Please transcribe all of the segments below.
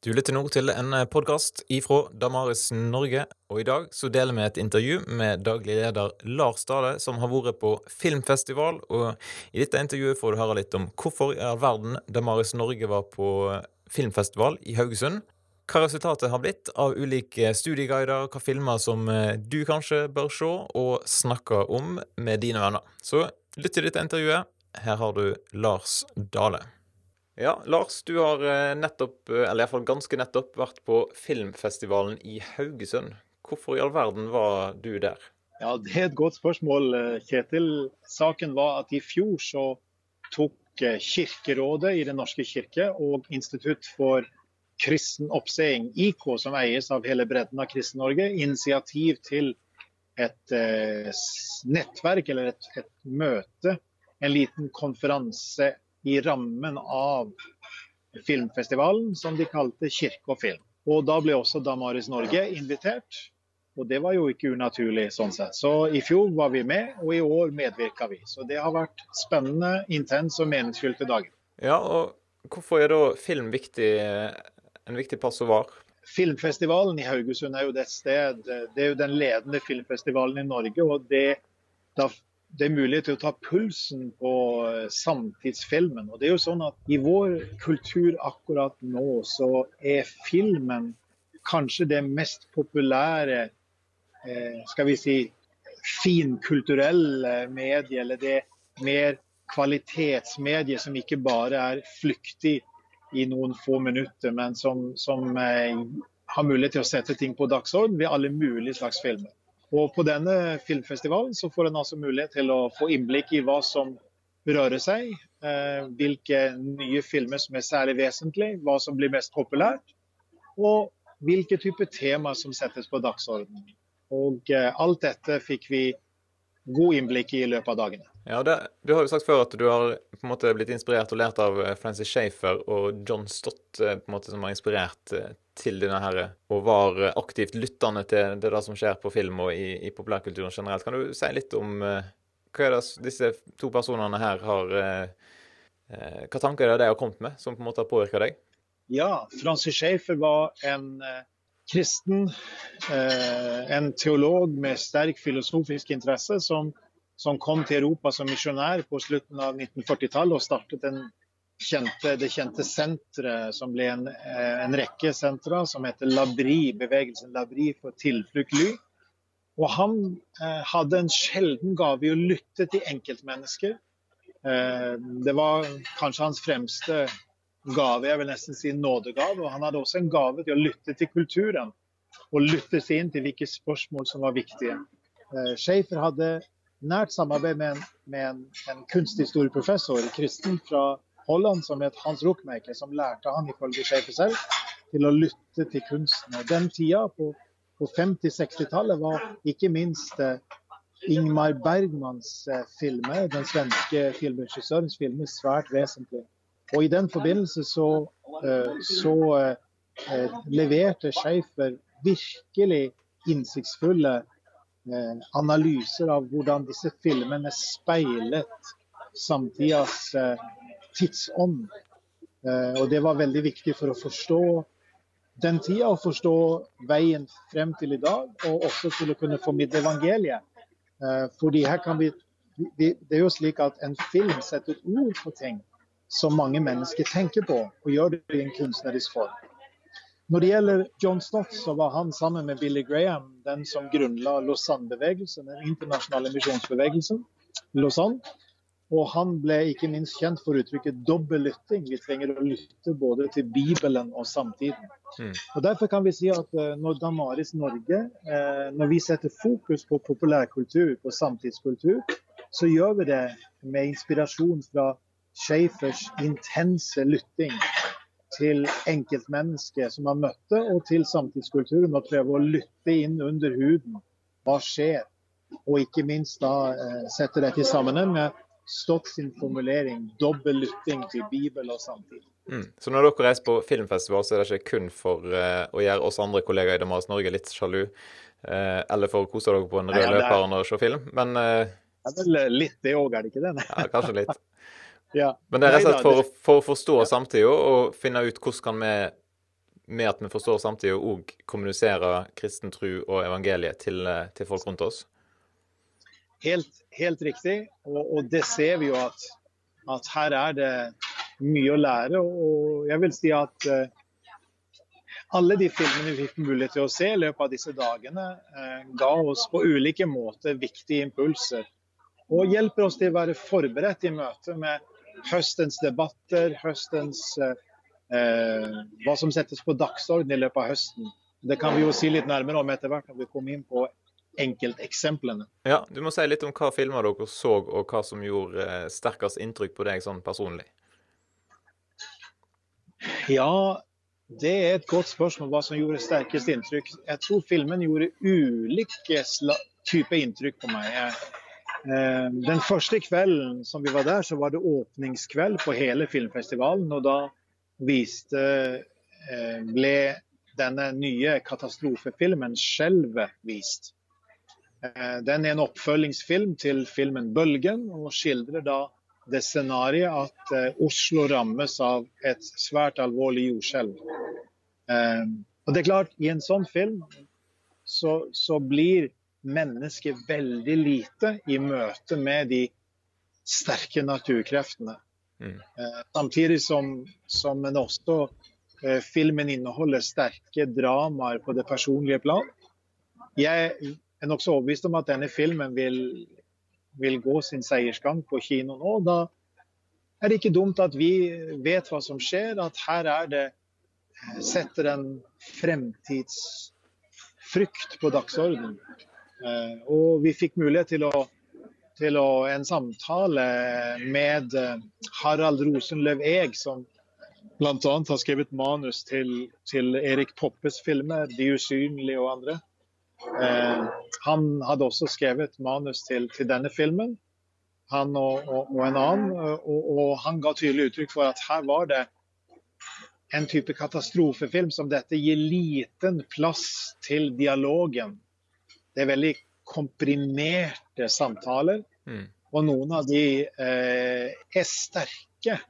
Du lytter nå til en podkast ifra Damaris Norge, og i dag så deler vi et intervju med daglig leder Lars Dale, som har vært på filmfestival. Og i dette intervjuet får du høre litt om hvorfor i all verden Damaris Norge var på filmfestival i Haugesund. Hva resultatet har blitt av ulike studieguider, hva filmer som du kanskje bør se og snakke om med dine venner. Så lytt til dette intervjuet. Her har du Lars Dale. Ja, Lars, du har eh, nettopp, eh, eller iallfall ganske nettopp, vært på filmfestivalen i Haugesund. Hvorfor i all verden var du der? Ja, Det er et godt spørsmål, eh, Kjetil. Saken var at i fjor så tok Kirkerådet i Den norske kirke og Institutt for kristen oppseing, IK, som eies av hele bredden av Kristen-Norge, initiativ til et nettverk eller et, et møte, en liten konferanse i rammen av filmfestivalen som de kalte Kirke og film. Og Da ble også Damaris Norge invitert. Og det var jo ikke unaturlig sånn sett. Så i fjor var vi med, og i år medvirka vi. Så det har vært spennende, intens og meningsfylte dager. Ja, og hvorfor er da film viktig, en viktig passovar? Filmfestivalen i Haugesund er jo det sted Det er jo den ledende filmfestivalen i Norge. og det, da det er mulighet til å ta pulsen på eh, samtidsfilmen. Og det er jo sånn at I vår kultur akkurat nå så er filmen kanskje det mest populære eh, skal vi si, finkulturelle medie, eller det mer kvalitetsmedie som ikke bare er flyktig i noen få minutter, men som, som eh, har mulighet til å sette ting på dagsorden ved alle mulige slags filmer. Og På denne filmfestivalen så får en altså mulighet til å få innblikk i hva som rører seg, eh, hvilke nye filmer som er særlig vesentlige, hva som blir mest populært, og hvilke type tema som settes på dagsordenen. Og eh, alt dette fikk vi god innblikk i i løpet av dagene. Ja, det, Du har jo sagt før at du har på en måte blitt inspirert og lært av eh, Francis Shafer og John Stott, på en måte som har inspirert til denne her, og var aktivt lyttende til det der som skjer på film og i, i populærkulturen generelt. Kan du si litt om hva er det, disse to personene her har Hva tanker er det de har kommet med, som på en måte har påvirka deg? Ja, Francis Schaefer var en kristen, en teolog med sterk filosofisk interesse, som, som kom til Europa som misjonær på slutten av 1940-tallet og startet en kjente, det kjente senteret som ble en, eh, en rekke sentra, som heter Labri, bevegelsen Labri for tilflukt ly. Og han eh, hadde en sjelden gave i å lytte til enkeltmennesker. Eh, det var kanskje hans fremste gave, jeg vil nesten si nådegave. Og han hadde også en gave til å lytte til kulturen, og lytte seg inn til hvilke spørsmål som var viktige. Eh, Schaefer hadde nært samarbeid med en, med en, en kunsthistorieprofessor, kristen fra Holland som het Hans Ruckmaker, som lærte han ifølge Schaefer selv til å lytte til kunsten. Og Den tida, på, på 50-60-tallet, var ikke minst eh, Ingmar Bergmans eh, filmer, den svenske filmregissørens filmer, svært vesentlig. Og I den forbindelse så, eh, så leverte Schäfer virkelig innsiktsfulle analyser av hvordan disse filmene speilet samtidas eh, tidsånd. Eh, og det var veldig viktig for å forstå den tida og forstå veien frem til i dag, og også til å kunne formidle evangeliet. Eh, fordi her kan vi Det er jo slik at en film setter ord på ting som mange mennesker tenker på, og gjør det i en kunstnerisk form. Når det gjelder John Stott, så var han sammen med Billy Graham den som grunnla Lausanne-bevegelsen, den internasjonale misjonsbevegelsen. Lausanne. Og han ble ikke minst kjent for uttrykket dobbel lytting. Vi trenger å lytte både til Bibelen og samtiden. Mm. Og Derfor kan vi si at eh, når Damaris Norge, eh, når vi setter fokus på populærkultur, på samtidskultur, så gjør vi det med inspirasjon fra Schäfers intense lytting til enkeltmennesket som har møtt det, og til samtidskulturen. Og prøve å lytte inn under huden. Hva skjer? Og ikke minst da eh, sette dette i sammenheng med Stott sin formulering 'dobbel lytting til Bibel og samtid'. Mm. Så når dere reiser på filmfestival, så er det ikke kun for eh, å gjøre oss andre kollegaer i Damas Norge litt sjalu, eh, eller for å kose dere på en rød ja, løper og se film, men er vel litt det òg, er det ikke det? ja, kanskje litt. ja. Men det er rett og slett for, for, å forstå ja. samtida og finne ut hvordan kan vi med at vi forstår samtidig å òg kommunisere kristen tro og evangeliet til, til, folk rundt oss? Helt, helt riktig, og, og, det ser vi jo at, at, her er det mye å lære. Og jeg vil si at uh, alle de filmene vi fikk mulighet til å se i løpet av disse dagene, uh, ga oss på ulike måter viktige impulser. Og hjelper oss til å være forberedt i møte med høstens debatter, høstens uh, eh, hva som settes på dagsorden i løpet av høsten. Det kan vi jo si litt nærmere om etter hvert når vi kommer inn på enkelteksemplene. Ja, Du må si litt om hva filmer dere så, og hva som gjorde eh, sterkest inntrykk på deg sånn personlig. Ja, det er et godt spørsmål hva som gjorde sterkest inntrykk. Jeg tror filmen gjorde ulike typer inntrykk på meg. Eh, den første kvelden som vi var der, så var det åpningskveld på hele filmfestivalen. og da viste eh, ble denne nye katastrofefilmen 'Skjelvet' vist. Eh, den er en oppfølgingsfilm til filmen 'Bølgen', og skildrer da det scenarioet at eh, Oslo rammes av et svært alvorlig jordskjelv. Og det er klart, I en sånn film så, så blir mennesket veldig lite i møte med de sterke naturkreftene. Mm. Eh, samtidig som, som en også eh, filmen inneholder sterke dramaer på det personlige plan. Jeg er nokså overbevist om at denne filmen vil, vil gå sin seiersgang på kino nå. Da er det ikke dumt at vi vet hva som skjer, at her er det setter en fremtidsfrykt på dagsordenen. Eh, og vi fikk mulighet til å til å, en samtale med eh, Harald Rosenløv Eeg, som bl.a. har skrevet manus til, til, Erik Poppes filmer 'De usynlige' og andre. Eh, han hadde også skrevet manus til, til denne filmen, han og, og, og en annen. Og, og, han ga tydelig uttrykk for at her var det en type katastrofefilm som dette gir liten plass til dialogen. Det er veldig komprimerte samtaler. Mm. Og noen av de eh, er sterke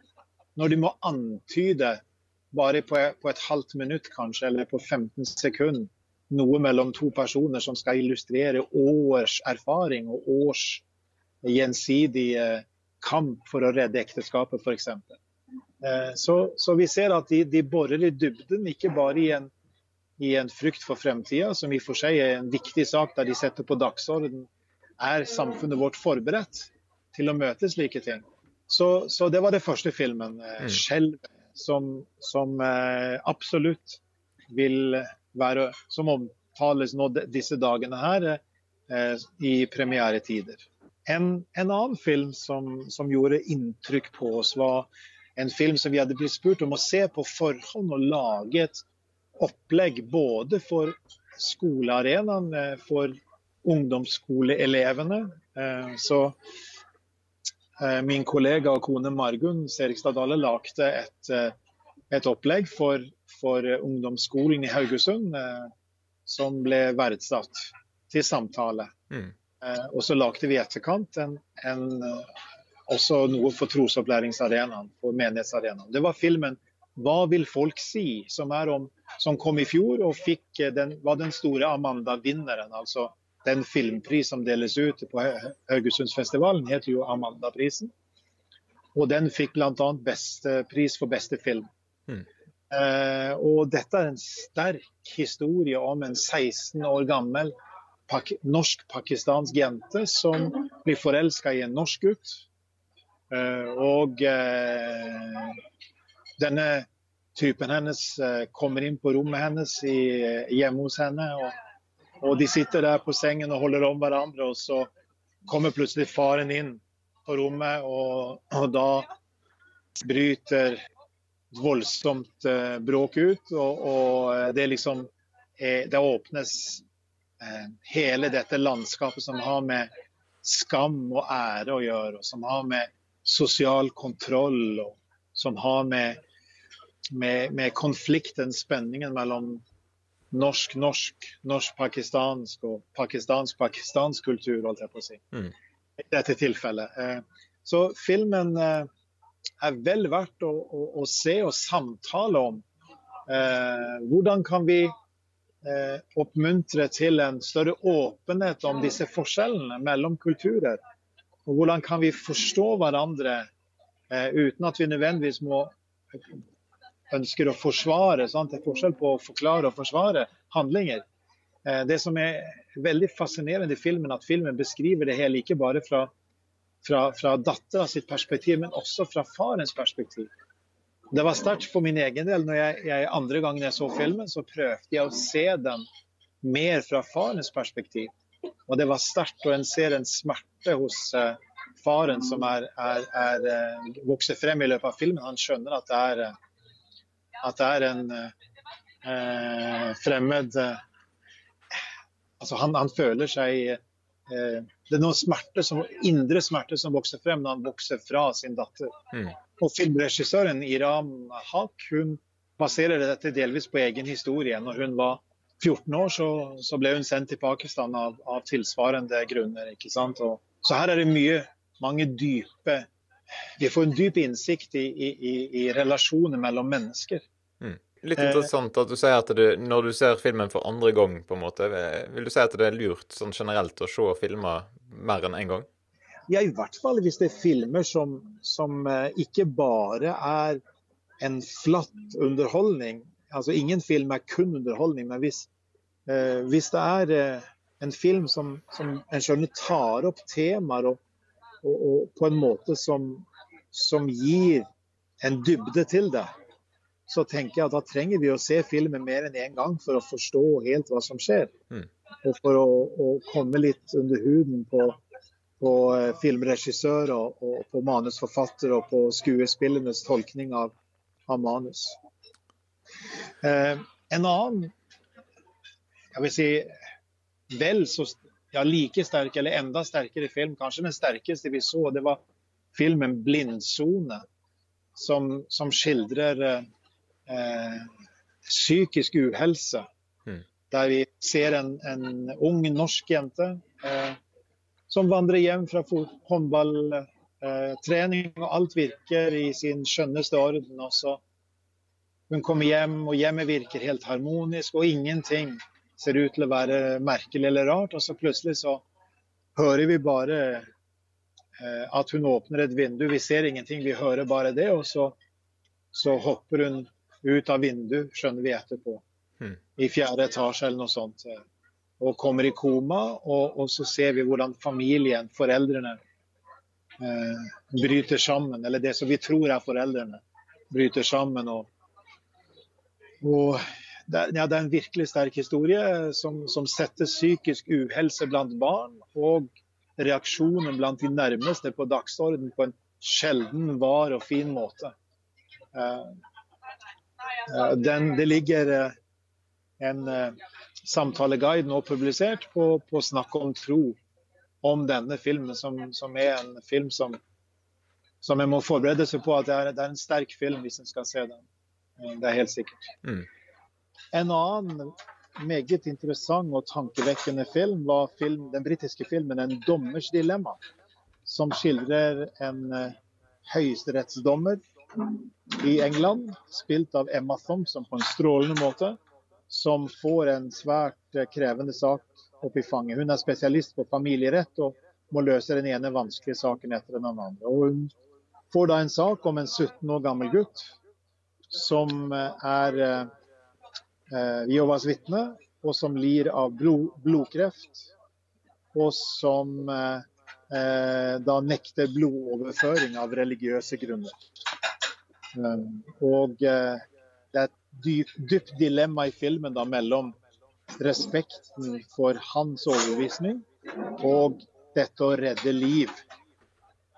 når de må antyde, bare på, på, et halvt minutt kanskje, eller på 15 sekunder, noe mellom to personer som skal illustrere års erfaring og års gjensidige kamp for å redde ekteskapet, f.eks. Eh, så, så vi ser at de, de borer i dybden, ikke bare i en, i en frykt for fremtida, som i og for seg er en viktig sak der de setter på dagsorden er samfunnet vårt forberedt til å møte slike ting? Så, så det var det første filmen, eh, mm. 'Skjelv', som, som eh, absolutt vil være Som omtales nå disse dagene her eh, i premieretider. En, en, annen film som, som, gjorde inntrykk på oss, var en film som vi hadde blitt spurt om å se på forhånd og lage et opplegg både for skolearenaen, for ungdomsskoleelevene. Eh, så eh, min kollega og kone Margunn Serigstad Dale lagde et, eh, et opplegg for, for, ungdomsskolen i Haugesund som ble verdsatt til samtale. Mm. Og så lagde vi i etterkant en, en, også noe for trosopplæringsarenaen, for menighetsarenaen. Det var filmen 'Hva vil folk si?' som, om, som kom i fjor og fikk den, var den store Amanda-vinneren. altså den filmpris som deles ut på Haugesundsfestivalen, heter jo Amanda-prisen. Og den fikk bl.a. pris for beste film. Mm. Eh, og dette er en sterk historie om en 16 år gammel pak norsk-pakistansk jente som blir forelska i en norsk gutt. Eh, og eh, denne typen hennes eh, kommer inn på rommet hennes i, hjemme hos henne. og og de sitter der på sengen og holder om hverandre, og så kommer plutselig faren inn på rommet, og, og da bryter et voldsomt eh, bråk ut. Og, og det liksom eh, Det åpnes eh, hele dette landskapet som har med skam og ære å gjøre, og som har med sosial kontroll og som har med, med, med konflikten, spenningen mellom norsk-norsk, norsk-pakistansk og pakistansk-pakistansk kultur, holdt jeg på å si. Mm. I dette tilfellet. Eh, så filmen eh, er vel verdt å, å, å se og samtale om. Eh, hvordan kan vi eh, oppmuntre til en større åpenhet om disse forskjellene mellom kulturer? Og hvordan kan vi forstå hverandre eh, uten at vi nødvendigvis må ønsker å forsvare. Sant? Det er forskjell på å forklare og forsvare handlinger. Eh, det som er veldig fascinerende i filmen, at filmen beskriver det hele ikke bare fra, fra, fra dattera sitt perspektiv, men også fra farens perspektiv. Det var sterkt for min egen del. når jeg, jeg, Andre gangen jeg så filmen, så prøvde jeg å se den mer fra farens perspektiv. Og det var sterkt, og en ser en smerte hos uh, faren som er, er, er, uh, vokser frem i løpet av filmen. Han skjønner at det er at det er en eh, fremmed eh, Altså, han, han, føler seg eh, Det er noen smerte som, indre smerte som vokser frem når han vokser fra sin datter. Mm. Og filmregissøren Iram Haq hun baserer dette delvis på egen historie. Når hun var 14 år, så, så ble hun sendt til Pakistan av, av tilsvarende grunner. ikke sant? Og, så her er det mye, mange dype vi får en dyp innsikt i, i, i relasjoner mellom mennesker. Litt interessant at du sier at du, når du ser filmen for andre gang, på en måte, vil du si at det er lurt sånn generelt å se filmer mer enn én en gang? Ja, i hvert fall hvis det er filmer som, som uh, ikke bare er en flatt underholdning. Altså ingen film er kun underholdning, men hvis, eh, hvis det er eh, en film som, som en skjønner tar opp temaer og, og, og på en måte som, som gir en dybde til det, så tenker jeg at da trenger vi å se filmen mer enn én en gang for å forstå helt hva som skjer. Mm. Og for å, å, komme litt under huden på, på eh, filmregissør og, og, på manusforfatter og på skuespillernes tolkning av, av manus. Eh, en annen jeg vil si vel så ja, like sterk eller enda sterkere film, kanskje den sterkeste vi så, det var filmen 'Blindsone', som, som skildrer eh, eh, psykisk uhelse. Mm. Der vi ser en, en, ung norsk jente eh, som vandrer hjem fra håndballtrening, eh, og alt virker i sin skjønneste orden. Og så hun kommer hjem, og hjemmet virker helt harmonisk, og ingenting ser ut til å være merkelig eller rart. Og så plutselig så hører vi bare eh, at hun åpner et vindu. Vi ser ingenting, vi hører bare det. Og så, så hopper hun ut av vinduet, skjønner vi etterpå. Mm. I fjerde etasje eller noe sånt. Og kommer i koma, og, og så ser vi hvordan familien, foreldrene, eh, bryter sammen. Eller det som vi tror er foreldrene, bryter sammen. Og, og det, ja, det, er en virkelig sterk historie som, som setter psykisk uhelse blant barn og reaksjonen blant de nærmeste på dagsorden på en sjelden var og fin måte. Eh, Eh, den, det ligger eh, en eh, samtaleguide nå publisert på, på Snakk om tro om denne filmen, som, som er en film som, som en må forberede seg på at det er, det er, en sterk film hvis en skal se den. Det er helt sikkert. Mm. En annen meget interessant og tankevekkende film var film, den britiske filmen 'En dommers dilemma', som skildrer en høyesterettsdommer i England, spilt av Emma Thompson på en strålende måte, som får en svært eh, krevende sak opp i fanget. Hun er spesialist på familierett og må løse den ene vanskelige saken etter den andre. Og hun får da en sak om en 17 år gammel gutt som eh, er eh, Jehovas vitne, og som lir av blod, blodkreft. Og som eh, eh da nekter blodoverføring av religiøse grunner. Eh, og eh, det er et dypt, dyp dilemma i filmen da, mellom respekten for hans overbevisning og dette å redde liv.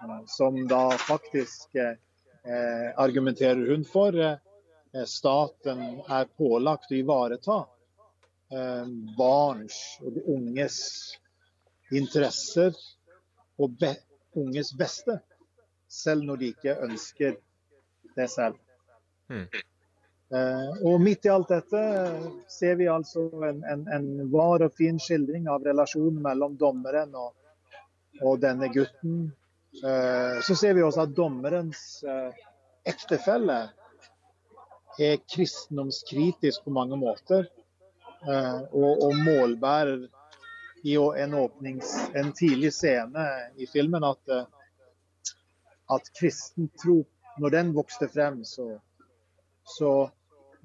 Eh, som da faktisk eh, argumenterer hun for. Eh, staten er pålagt å ivareta eh, barns og de unges interesser og be unges beste, selv når de ikke ønsker det selv. Mm. Og midt i alt dette ser vi altså en, en, en var og fin skildring av relasjonen mellom dommeren og, og denne gutten. Uh, så ser vi også at dommerens ektefelle er kristendomskritisk på mange måter. Eh, og, og målbærer i en, åpnings, en tidlig scene i filmen at, eh, at kristen tro, når den vokste frem, så, så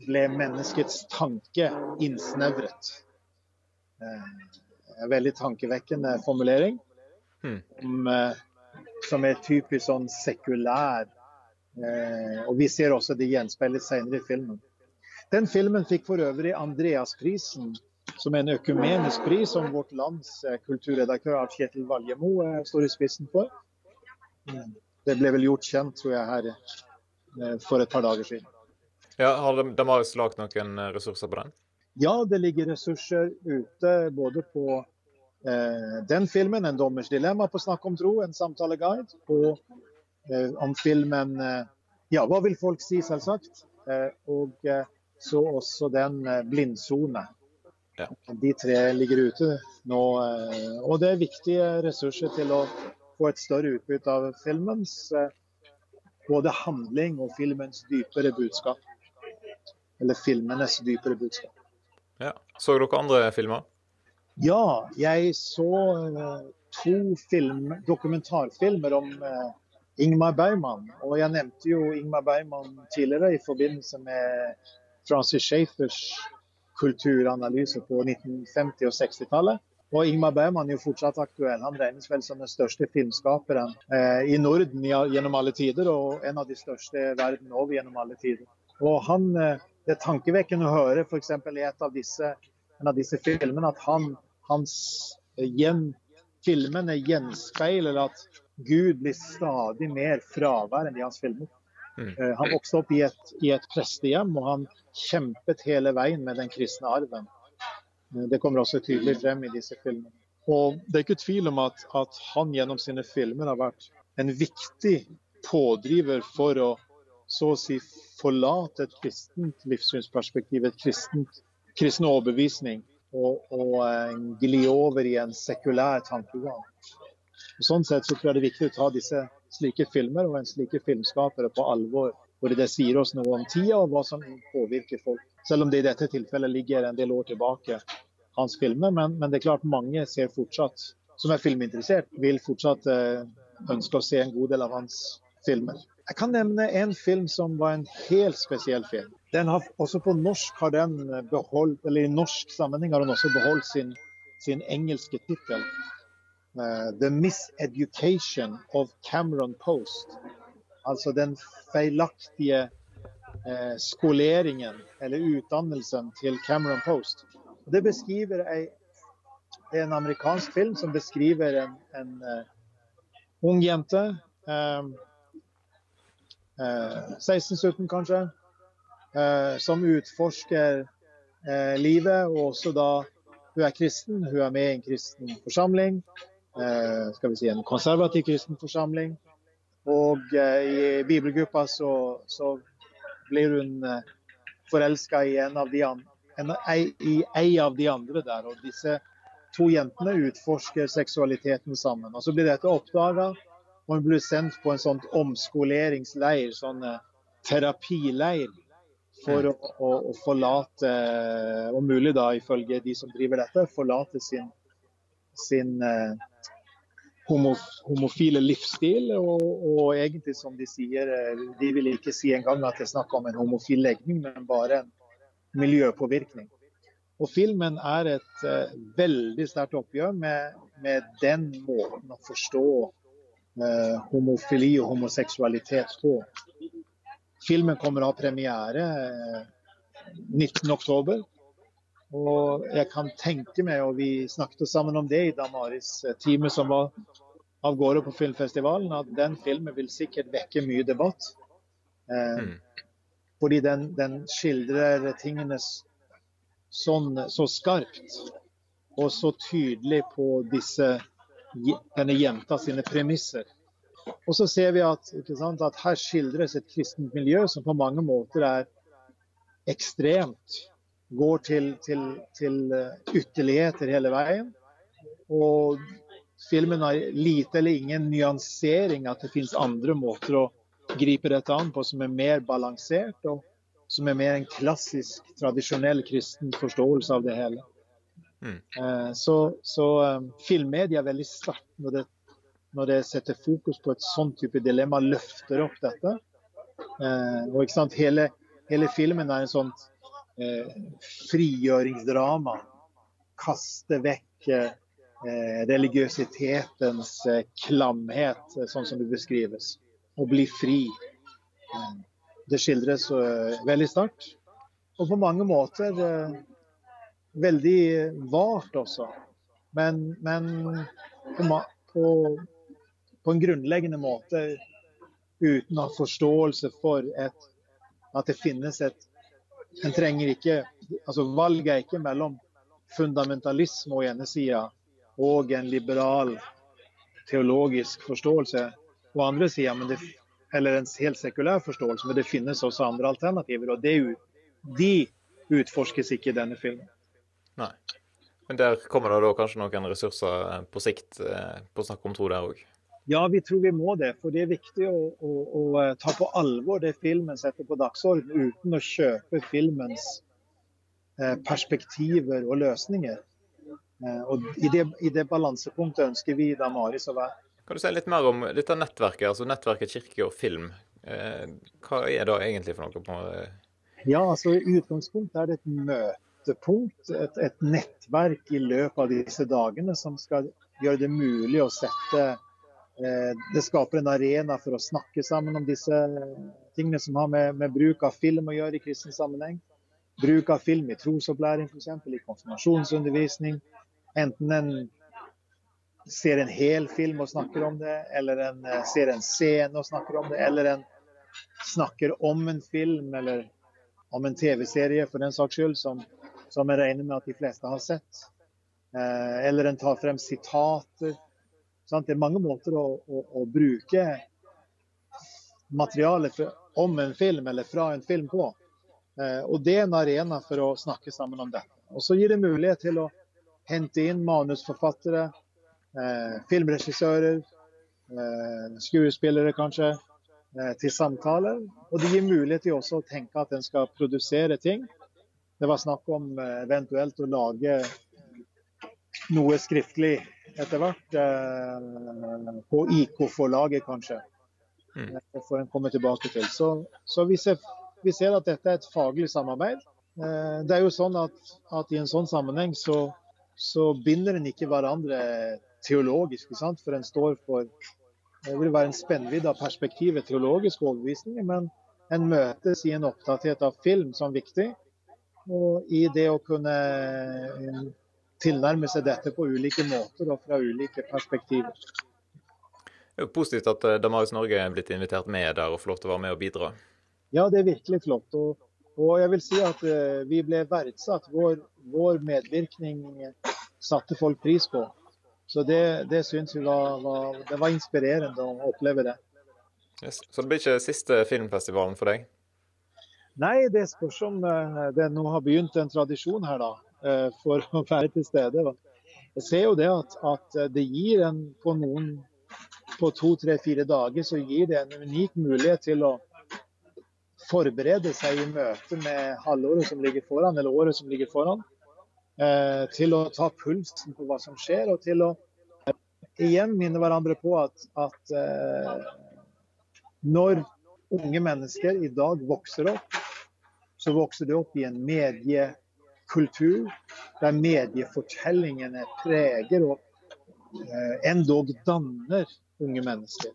ble menneskets tanke innsnevret. Eh, en veldig tankevekkende formulering. Hmm. Som, som, er typisk sånn sekulær. og vi ser også det gjenspeilet senere i filmen. Den filmen fikk for øvrig Andreasprisen som er en økumenisk pris som vårt lands eh, kulturredaktør Kjetil Valjemo eh, står i spissen for. Det ble vel gjort kjent, tror jeg, her eh, for et par dager siden. Ja, Har Damaris lagd noen ressurser på den? Ja, det ligger ressurser ute både på eh, den filmen, 'En dommers dilemma' på Snakk om tro, en samtaleguide, og eh, om filmen eh, 'Ja, hva vil folk si', selvsagt. og så også den 'Blindsone', ja. De tre ligger ute nå. Eh, og det er viktige ressurser til å få et større utbytte av filmens eh, både handling og filmens dypere budskap. Eller filmenes dypere budskap. Ja. Så dere andre filmer? Ja, jeg så uh, to film, dokumentarfilmer om uh, Ingmar Bergman. Og jeg nevnte jo Ingmar Bergman tidligere i forbindelse med Francis Schaeffers kulturanalyse på 1950- og 60-tallet. Og Ingmar Bergman er jo fortsatt aktuell. Han regnes vel som den største filmskaperen eh, i Norden gjennom alle tider, og en av de største verden over gjennom alle tider. Og han, eh, Det er tankevekkende å høre f.eks. i et av disse, en av disse filmene at han, hans eh, gjen, filmene gjenspeiler at Gud blir stadig mer fraværende i hans filmer. Mm. Eh, han vokste opp i et, i et prestehjem, og han kjempet hele veien med den kristne arven. Eh, det kommer også tydelig frem i disse filmene. Og Det er ikke tvil om at, at han gjennom sine filmer har vært en viktig pådriver for å så å si forlate et kristent livssynsperspektiv, et kristent, kristen overbevisning, og, og uh, gli over i en sekulær tankegang. Sånn sett så tror jeg det er viktig å ta disse slike filmer og en slike filmskapere på alvor. Hvor det sier oss noe om tida og hva som påvirker folk. Selv om det i dette tilfellet ligger en del år tilbake, hans filmer. Men, men det er klart mange ser fortsatt, som er filminteressert, vil fortsatt eh, ønske å se en god del av hans filmer. Jeg kan nevne en film som var en helt spesiell film. Den har, også på norsk har den beholdt, eller I norsk sammenheng har den også beholdt sin, sin engelske tittel. Uh, the Miseducation of Cameron Post. Altså den feilaktige eh, skoleringen eller utdannelsen til Cameron Post. Det beskriver ei, en amerikansk film som beskriver en, en uh, ung jente. 16-17 kanskje. som utforsker livet. Og også da hun er kristen, hun er med i en kristen forsamling. Eh, skal vi si, en konservativ kristen forsamling. Og eh, i bibelgruppa så, så blir hun eh, forelska i en av de en, ei, i ei av de andre der. Og disse to jentene utforsker seksualiteten sammen. Og Så blir dette oppdaga, og hun blir sendt på en sånn omskoleringsleir, sånn terapileir, for å, å, å forlate, om mulig da ifølge de som driver dette, forlate sin, sin homofile livsstil. Og, og, egentlig, som de sier, eh, de vil ikke si engang at det er snakk om en homofil legning, men bare en miljøpåvirkning. Og filmen er et uh, veldig sterkt oppgjør med, med, den måten å forstå uh, homofili og homoseksualitet på. Filmen kommer ha premiere uh, 19.10. Og jeg kan tenke meg, og vi snakket sammen om det i Damaris time som var av gårde på filmfestivalen, at den filmen vil sikkert vekke mye debatt. Eh, mm. Fordi den, den, skildrer tingene sånn, så skarpt og så tydelig på disse, denne jenta sine premisser. Og så ser vi at, sant, at her skildres et kristent miljø som på mange måter er ekstremt går til, til, til eh, ytterligheter hele veien. Og filmen har lite eller ingen nyansering, at det finnes andre måter å gripe dette an på som er mer balansert. Og, som er mer en klassisk, tradisjonell kristen forståelse av det hele. Mm. Eh, så, så um, filmmedia er veldig sterkt når det, når det setter fokus på et sånn type dilemma, løfter opp dette. Eh, og ikke sant, hele, hele filmen er en sånn eh, frigjøringsdrama. Kaste vekk eh, religiøsitetens eh, klamhet, eh, sånn som det beskrives. Og bli fri. Eh, det skildres veldig sterkt. Og på mange måter veldig vart også. Men, men på, på, på, en grunnleggende måte uten å ha forståelse for et, at det finnes et En trenger ikke altså Valget er ikke mellom fundamentalisme på ene sida og en liberal teologisk forståelse på andre sida, eller en helt sekulær forståelse. Men det finnes også andre alternativer, og det, de utforskes ikke i denne filmen. Nei. Men der kommer det da kanskje noen ressurser på sikt eh, på snakk om tro der òg? Ja, vi tror vi må det. For det er viktig å, å, å eh, ta på alvor det filmen setter på dagsorden, uten å kjøpe filmens eh, perspektiver og løsninger. Eh, og i det, i det, balansepunktet ønsker vi da Maris å være. Kan du si litt mer om dette nettverket, altså nettverket kirke og film? hva er det egentlig for noe? på Ja, altså I utgangspunktet er det et møtepunkt, et, et nettverk i løpet av disse dagene som skal gjøre det mulig å sette det skaper en arena for å snakke sammen om disse tingene som har med, med bruk av film å gjøre i kristen sammenheng. Bruk av film i trosopplæring, f.eks. i konfirmasjonsundervisning. Enten en ser en hel film og snakker om det, eller en eh, ser en scene og snakker om det, eller en snakker om en film eller om en TV-serie for den saks skyld, som, som jeg regner med at de fleste har sett. Eh, eller en tar frem sitater Sant? Det er mange måter å, å, å bruke materialet om en film eller fra en film på. Eh, og Det er en arena for å snakke sammen om dette. Og Så gir det mulighet til å hente inn manusforfattere, eh, filmregissører, eh, skuespillere kanskje, eh, til samtaler. Og det gir mulighet til også å tenke at en skal produsere ting. Det var snakk om eh, eventuelt å lage noe skriftlig etter hvert. Eh, på IK-forlaget, kanskje. Mm. Det får en komme tilbake til. Så, så vi, ser, vi, ser, at dette er et faglig samarbeid. Eh, det er jo sånn at, at i en sånn sammenheng så, så binder en ikke hverandre teologisk. Sant? For en står for det vil være en spennvidde av perspektivet teologiske overbevisninger, men en møtes i en opptatthet av film som viktig. Og i det å kunne tilnærme seg dette på ulike måter og fra ulike perspektiver. Det er jo positivt at eh, Damaris Norge er blitt invitert med der og får lov til å være med og bidra. Ja, det er virkelig flott. Og, og jeg vil si at uh, vi ble verdsatt. Vår, vår, medvirkning satte folk pris på. Så det, det syns vi var, var, det var inspirerende å oppleve det. Yes. Så det blir ikke siste filmfestivalen for deg? Nei, det spørs om uh, det nå har begynt en tradisjon her, da. Eh, for å være til stede. Jeg ser jo det at, at det gir en på noen på to, tre, fire dager så gir det en unik mulighet til å forberede seg i møte med halvåret som ligger foran, eller året som ligger foran. Eh, til å ta pulsen på hva som skjer, og til å igjen minne hverandre på at, at eh, når unge mennesker i dag vokser opp, så vokser de opp i en medie kultur der mediefortellingene preger og eh, endog danner unge mennesker.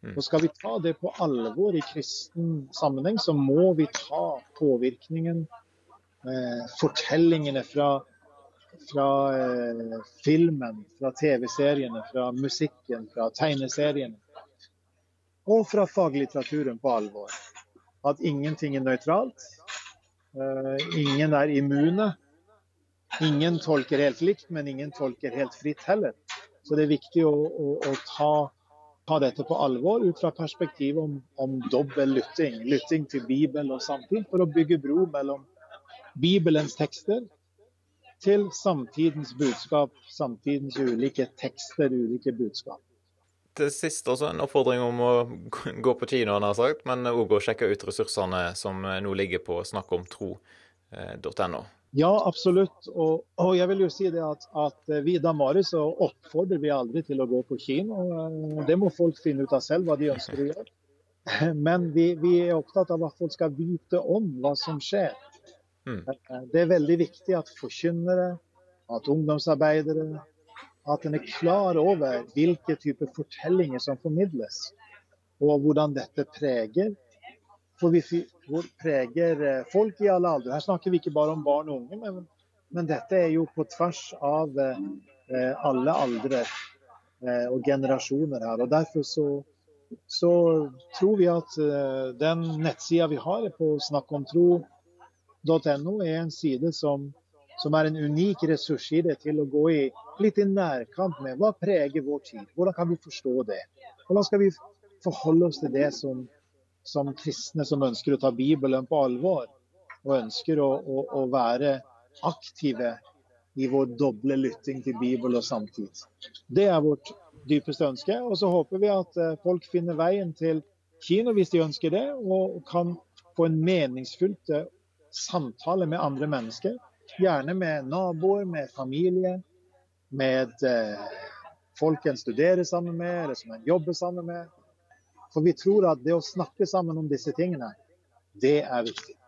Mm. Og Skal vi ta det på alvor i kristen sammenheng, så må vi ta påvirkningen, eh, fortellingene fra, fra eh, filmen, fra TV-seriene, fra musikken, fra tegneseriene og fra faglitteraturen på alvor. At ingenting er nøytralt. Eh, ingen er immune. Ingen tolker helt likt, men ingen tolker helt fritt heller. Så det er viktig å, å, å ta, ta, dette på alvor ut fra perspektivet om, om dobbel lytting. Lytting til Bibel og samtid, for å bygge bro mellom Bibelens tekster til samtidens budskap, samtidens ulike tekster, ulike budskap. Til sist også en oppfordring om å gå på kino, han har sagt, men òg å sjekke ut ressursene som nå ligger på snakkomtro.no. Ja, absolutt. Og, og, jeg vil jo si det at, at vi i så oppfordrer vi aldri til å gå på kino. Det må folk finne ut av selv hva de ønsker å gjøre. Men vi, vi er opptatt av at folk skal vite om hva som skjer. Mm. Det er veldig viktig at forkynnere, at ungdomsarbeidere, at en er klar over hvilke typer fortellinger som formidles. Og hvordan dette preger for vi preger eh, folk i alle aldre. Her snakker vi ikke bare om barn og unge, men, men dette er jo på tvers av eh, alle aldre eh, og generasjoner her. Og Derfor så, så tror vi at eh, den nettsida vi har på snakkomtro.no, er en side som, som er en unik ressurs i det til å gå i litt i nærkamp med hva preger vår tid. Hvordan kan vi forstå det? Hvordan skal vi forholde oss til det som som kristne som ønsker å ta Bibelen på alvor, og ønsker å, å, å være aktive i vår doble lytting til Bibel og samtid. Det er vårt dypeste ønske. Og så håper vi at eh, folk finner veien til kino hvis de ønsker det, og kan få en meningsfylt eh, samtale med andre mennesker. Gjerne med naboer, med familie, med eh, folk en studerer sammen med, eller som en jobber sammen med. For vi tror at det å snakke sammen om disse tingene, det er viktig.